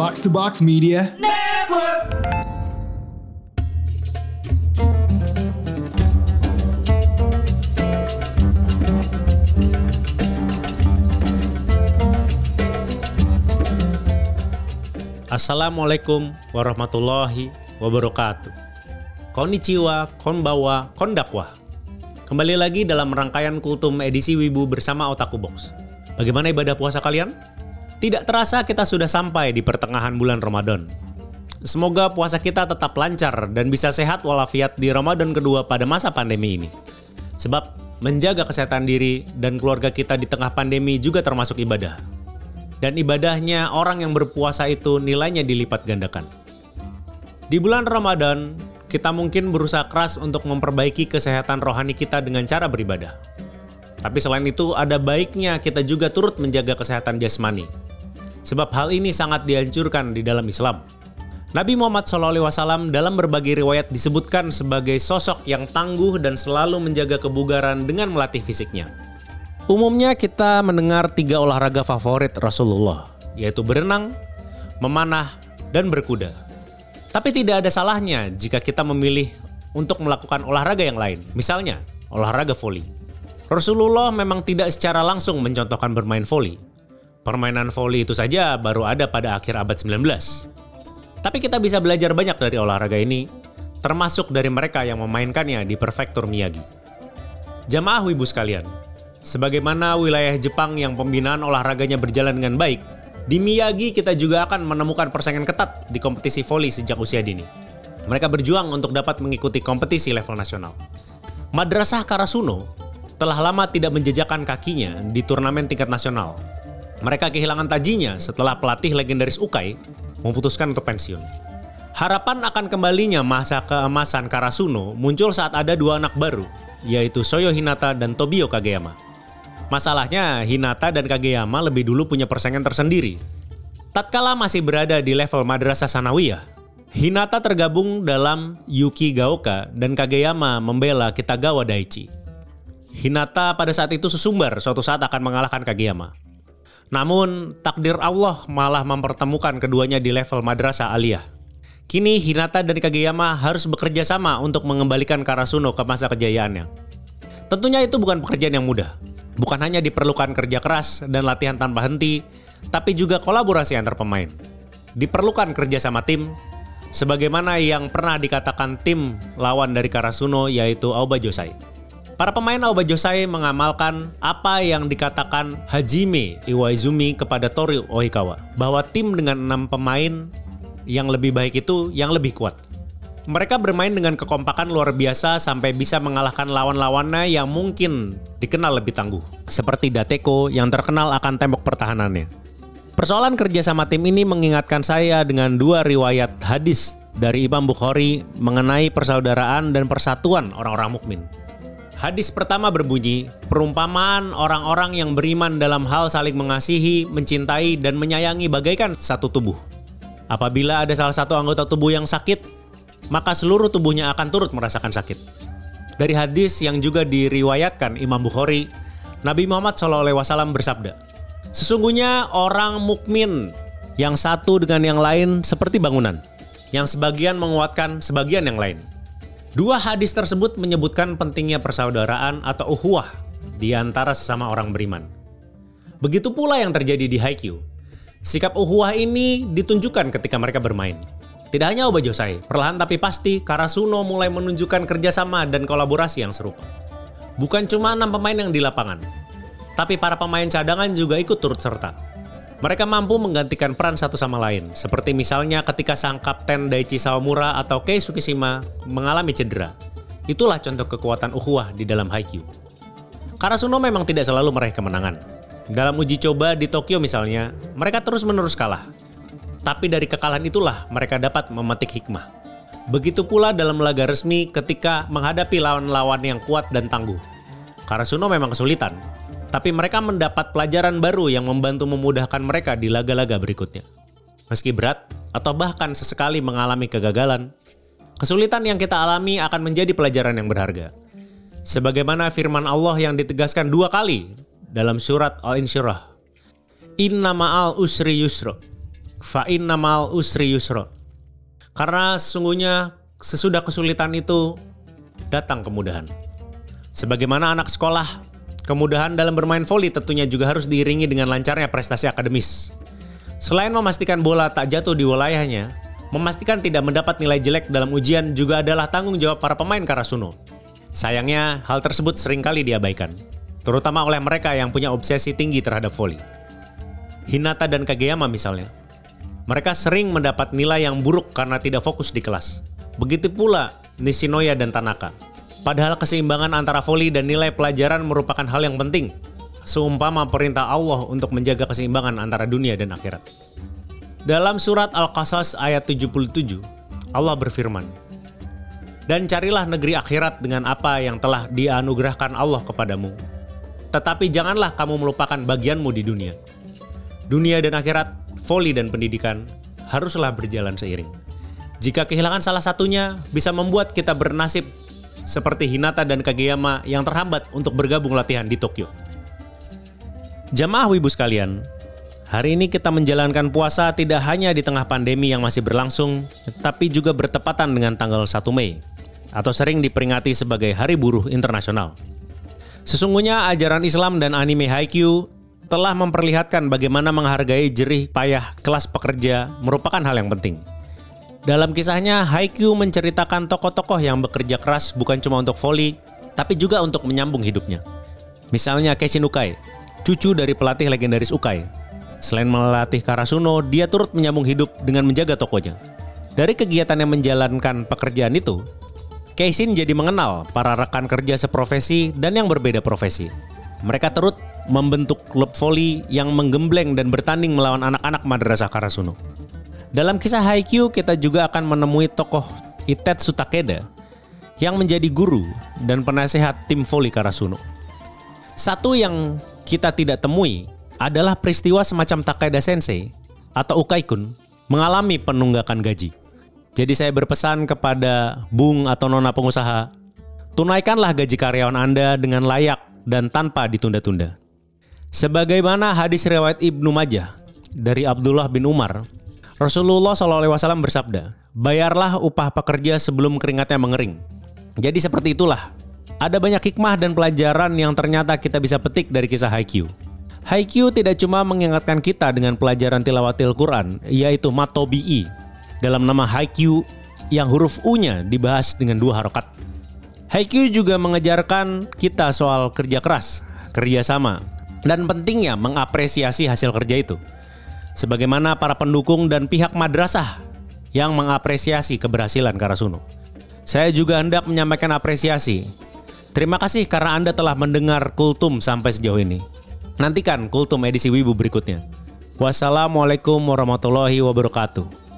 Box to Box Media. Assalamualaikum warahmatullahi wabarakatuh. Konnichiwa, konbawa, kondakwa. Kembali lagi dalam rangkaian kultum edisi Wibu bersama Otaku Box. Bagaimana ibadah puasa kalian? Tidak terasa kita sudah sampai di pertengahan bulan Ramadan. Semoga puasa kita tetap lancar dan bisa sehat walafiat di Ramadan kedua pada masa pandemi ini. Sebab menjaga kesehatan diri dan keluarga kita di tengah pandemi juga termasuk ibadah dan ibadahnya orang yang berpuasa itu nilainya dilipat gandakan. Di bulan Ramadan, kita mungkin berusaha keras untuk memperbaiki kesehatan rohani kita dengan cara beribadah. Tapi selain itu, ada baiknya kita juga turut menjaga kesehatan jasmani. Sebab hal ini sangat dianjurkan di dalam Islam. Nabi Muhammad SAW dalam berbagai riwayat disebutkan sebagai sosok yang tangguh dan selalu menjaga kebugaran dengan melatih fisiknya. Umumnya kita mendengar tiga olahraga favorit Rasulullah, yaitu berenang, memanah, dan berkuda. Tapi tidak ada salahnya jika kita memilih untuk melakukan olahraga yang lain, misalnya olahraga voli. Rasulullah memang tidak secara langsung mencontohkan bermain voli. Permainan voli itu saja baru ada pada akhir abad 19. Tapi kita bisa belajar banyak dari olahraga ini, termasuk dari mereka yang memainkannya di Prefektur Miyagi. Jamaah wibu sekalian, Sebagaimana wilayah Jepang yang pembinaan olahraganya berjalan dengan baik, di Miyagi kita juga akan menemukan persaingan ketat di kompetisi voli sejak usia dini. Mereka berjuang untuk dapat mengikuti kompetisi level nasional. Madrasah Karasuno telah lama tidak menjejakkan kakinya di turnamen tingkat nasional. Mereka kehilangan tajinya setelah pelatih legendaris Ukai memutuskan untuk pensiun. Harapan akan kembalinya masa keemasan Karasuno muncul saat ada dua anak baru, yaitu Soyo Hinata dan Tobio Kageyama. Masalahnya, Hinata dan Kageyama lebih dulu punya persaingan tersendiri. Tatkala masih berada di level Madrasah Sanawiyah, Hinata tergabung dalam Yuki Gaoka dan Kageyama membela Kitagawa Daichi. Hinata pada saat itu sesumbar suatu saat akan mengalahkan Kageyama. Namun, takdir Allah malah mempertemukan keduanya di level Madrasah Aliyah. Kini Hinata dan Kageyama harus bekerja sama untuk mengembalikan Karasuno ke masa kejayaannya. Tentunya itu bukan pekerjaan yang mudah. Bukan hanya diperlukan kerja keras dan latihan tanpa henti, tapi juga kolaborasi antar pemain. Diperlukan kerja sama tim, sebagaimana yang pernah dikatakan tim lawan dari Karasuno yaitu Aoba Josai. Para pemain Aoba Josai mengamalkan apa yang dikatakan Hajime Iwaizumi kepada Toru Ohikawa, bahwa tim dengan enam pemain yang lebih baik itu yang lebih kuat. Mereka bermain dengan kekompakan luar biasa sampai bisa mengalahkan lawan-lawannya yang mungkin dikenal lebih tangguh. Seperti Dateko yang terkenal akan tembok pertahanannya. Persoalan kerja sama tim ini mengingatkan saya dengan dua riwayat hadis dari Imam Bukhari mengenai persaudaraan dan persatuan orang-orang mukmin. Hadis pertama berbunyi, perumpamaan orang-orang yang beriman dalam hal saling mengasihi, mencintai, dan menyayangi bagaikan satu tubuh. Apabila ada salah satu anggota tubuh yang sakit, maka seluruh tubuhnya akan turut merasakan sakit. Dari hadis yang juga diriwayatkan Imam Bukhari, Nabi Muhammad SAW bersabda, Sesungguhnya orang mukmin yang satu dengan yang lain seperti bangunan, yang sebagian menguatkan sebagian yang lain. Dua hadis tersebut menyebutkan pentingnya persaudaraan atau uhuwah di antara sesama orang beriman. Begitu pula yang terjadi di Haikyuu. Sikap uhuwah ini ditunjukkan ketika mereka bermain. Tidak hanya Oba Josai, perlahan tapi pasti Karasuno mulai menunjukkan kerjasama dan kolaborasi yang serupa. Bukan cuma enam pemain yang di lapangan, tapi para pemain cadangan juga ikut turut serta. Mereka mampu menggantikan peran satu sama lain, seperti misalnya ketika sang kapten Daichi Sawamura atau Kei Sukishima mengalami cedera. Itulah contoh kekuatan uhuah di dalam Haikyuu. Karasuno memang tidak selalu meraih kemenangan. Dalam uji coba di Tokyo misalnya, mereka terus-menerus kalah, tapi dari kekalahan itulah mereka dapat memetik hikmah. Begitu pula dalam laga resmi ketika menghadapi lawan-lawan yang kuat dan tangguh. Karasuno memang kesulitan, tapi mereka mendapat pelajaran baru yang membantu memudahkan mereka di laga-laga berikutnya. Meski berat atau bahkan sesekali mengalami kegagalan, kesulitan yang kita alami akan menjadi pelajaran yang berharga. Sebagaimana firman Allah yang ditegaskan dua kali dalam surat Al-Insyirah. Inna ma'al usri yusro fa'in namal usri yusro. Karena sesungguhnya sesudah kesulitan itu datang kemudahan. Sebagaimana anak sekolah, kemudahan dalam bermain voli tentunya juga harus diiringi dengan lancarnya prestasi akademis. Selain memastikan bola tak jatuh di wilayahnya, memastikan tidak mendapat nilai jelek dalam ujian juga adalah tanggung jawab para pemain Karasuno. Sayangnya, hal tersebut sering kali diabaikan, terutama oleh mereka yang punya obsesi tinggi terhadap voli. Hinata dan Kageyama misalnya. Mereka sering mendapat nilai yang buruk karena tidak fokus di kelas. Begitu pula Nishinoya dan Tanaka. Padahal keseimbangan antara voli dan nilai pelajaran merupakan hal yang penting, seumpama perintah Allah untuk menjaga keseimbangan antara dunia dan akhirat. Dalam surat Al-Qasas ayat 77, Allah berfirman, Dan carilah negeri akhirat dengan apa yang telah dianugerahkan Allah kepadamu. Tetapi janganlah kamu melupakan bagianmu di dunia. Dunia dan akhirat, voli dan pendidikan haruslah berjalan seiring. Jika kehilangan salah satunya, bisa membuat kita bernasib seperti Hinata dan Kageyama yang terhambat untuk bergabung latihan di Tokyo. Jamaah wibu sekalian, hari ini kita menjalankan puasa tidak hanya di tengah pandemi yang masih berlangsung, tapi juga bertepatan dengan tanggal 1 Mei, atau sering diperingati sebagai Hari Buruh Internasional. Sesungguhnya ajaran Islam dan anime Haikyuu telah memperlihatkan bagaimana menghargai jerih payah kelas pekerja merupakan hal yang penting. Dalam kisahnya, Haikyuu menceritakan tokoh-tokoh yang bekerja keras bukan cuma untuk voli, tapi juga untuk menyambung hidupnya. Misalnya Keishin Ukai, cucu dari pelatih legendaris Ukai. Selain melatih Karasuno, dia turut menyambung hidup dengan menjaga tokonya. Dari kegiatan yang menjalankan pekerjaan itu, Keishin jadi mengenal para rekan kerja seprofesi dan yang berbeda profesi. Mereka turut membentuk klub voli yang menggembleng dan bertanding melawan anak-anak Madrasah Karasuno. Dalam kisah Haikyuu kita juga akan menemui tokoh Itetsu Takeda yang menjadi guru dan penasehat tim voli Karasuno. Satu yang kita tidak temui adalah peristiwa semacam Takeda Sensei atau Ukai-kun mengalami penunggakan gaji. Jadi saya berpesan kepada Bung atau Nona pengusaha, tunaikanlah gaji karyawan Anda dengan layak dan tanpa ditunda-tunda. Sebagaimana hadis riwayat Ibnu Majah dari Abdullah bin Umar, Rasulullah SAW bersabda, bayarlah upah pekerja sebelum keringatnya mengering. Jadi seperti itulah. Ada banyak hikmah dan pelajaran yang ternyata kita bisa petik dari kisah Haikyuu. Haikyuu tidak cuma mengingatkan kita dengan pelajaran tilawatil Quran, yaitu Matobi'i, dalam nama Haikyuu yang huruf U-nya dibahas dengan dua harokat. Haikyuu juga mengejarkan kita soal kerja keras, kerja sama, dan pentingnya mengapresiasi hasil kerja itu. Sebagaimana para pendukung dan pihak madrasah yang mengapresiasi keberhasilan Karasuno. Saya juga hendak menyampaikan apresiasi. Terima kasih karena Anda telah mendengar Kultum sampai sejauh ini. Nantikan Kultum edisi Wibu berikutnya. Wassalamualaikum warahmatullahi wabarakatuh.